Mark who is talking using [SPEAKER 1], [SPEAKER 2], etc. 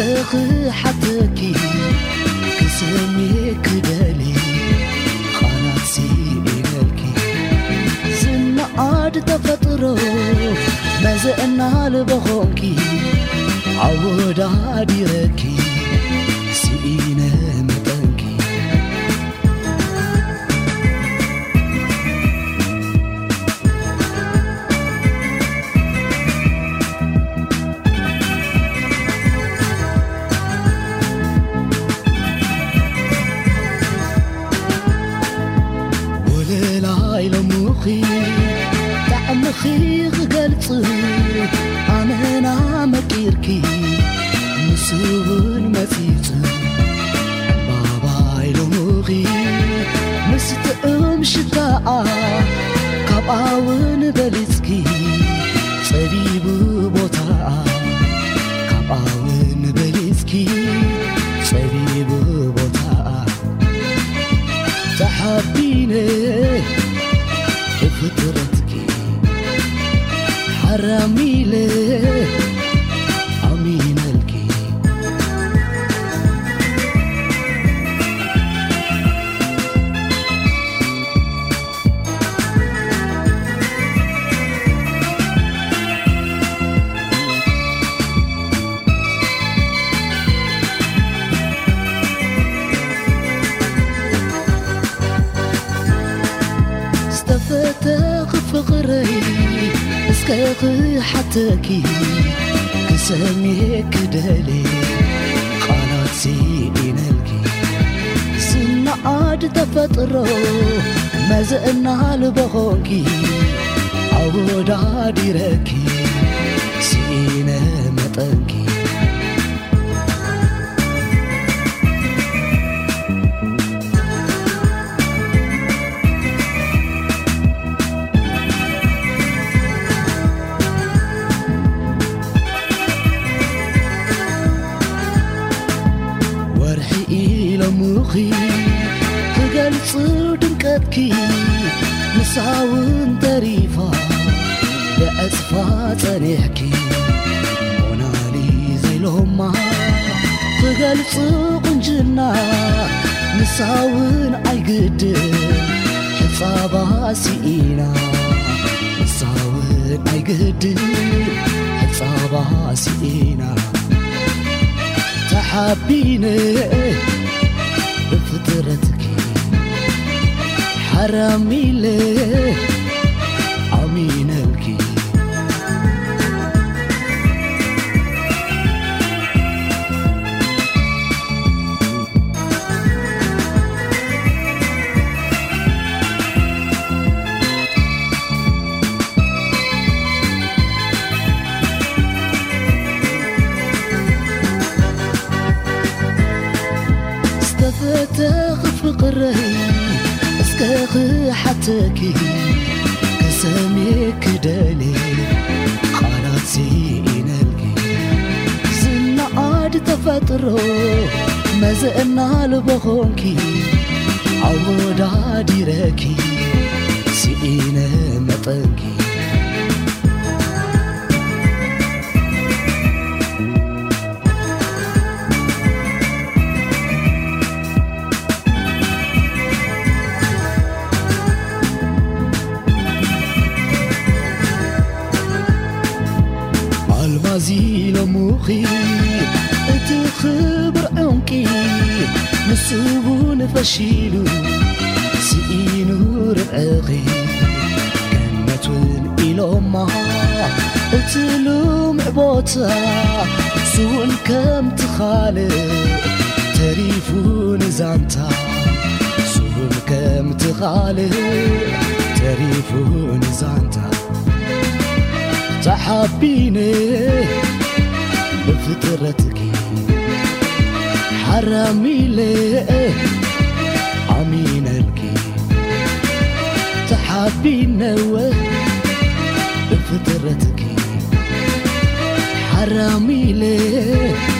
[SPEAKER 1] ኽ ሓትኪ ይሰሜ ክደሊ ኣመሲ إገልك ዝናዓድ ተፈጥሮ መዘአና ልበኾንኪ ኣወዳ ዲረኪ ጣዕምኽ ኽገልፅ ኣነና መቂርኪ ንስውን መፂፅ ባባ ይሎምሪ ምስትእምሽታኣ ካብውን በሊፅኪ ፀቢብ ታ ካብውንበሊፅኪ ፀቢብ ቦታኣ ተሓቢነ ሰኽ ሓተኪ ክሰሜሄ ክደሊ ኣባትሲ ኢነልኪ ስናዓድ ተፈጥሮ መዘአናል በኾንኪ ኣወዳ ዲረኪ ስኢነ መጠንኪ ክገልፅ ድንቀብኪ ንሳውን ተሪፋ ብዐፅፋ ጸኒሕኪ ወናሊ ዘይሎማ ክገልፅ ቕንጅና ንሳውን ኣይግድ ሕፃባሲኢና ንሳውን ኣይግዲ ሕፃባሲኢና ተሓቢነ أراميل أمينلكي ستفاتقفقر ተኽ ሓተኪ ከሰሜ ክደሊ ካዳትስ ኢነልግ ዝናዓድ ተፈጥሮ መዘአና ልበኾንኪ ኣወዳ ዲረኪ ስኢነ መጠንኪ እቲ ኽብር ዕንቂ ንስቡ ንፈሽሉ ስኢኑ ርዕኺ ከመةን ኢሎማ እቲ ልምዕ ቦታ ስውን ከምትኻል ተሪፉ ን ውን ል ተሪፉንዛንታ ቢ رتكحرم عمينك تحبينو فترتك حرميل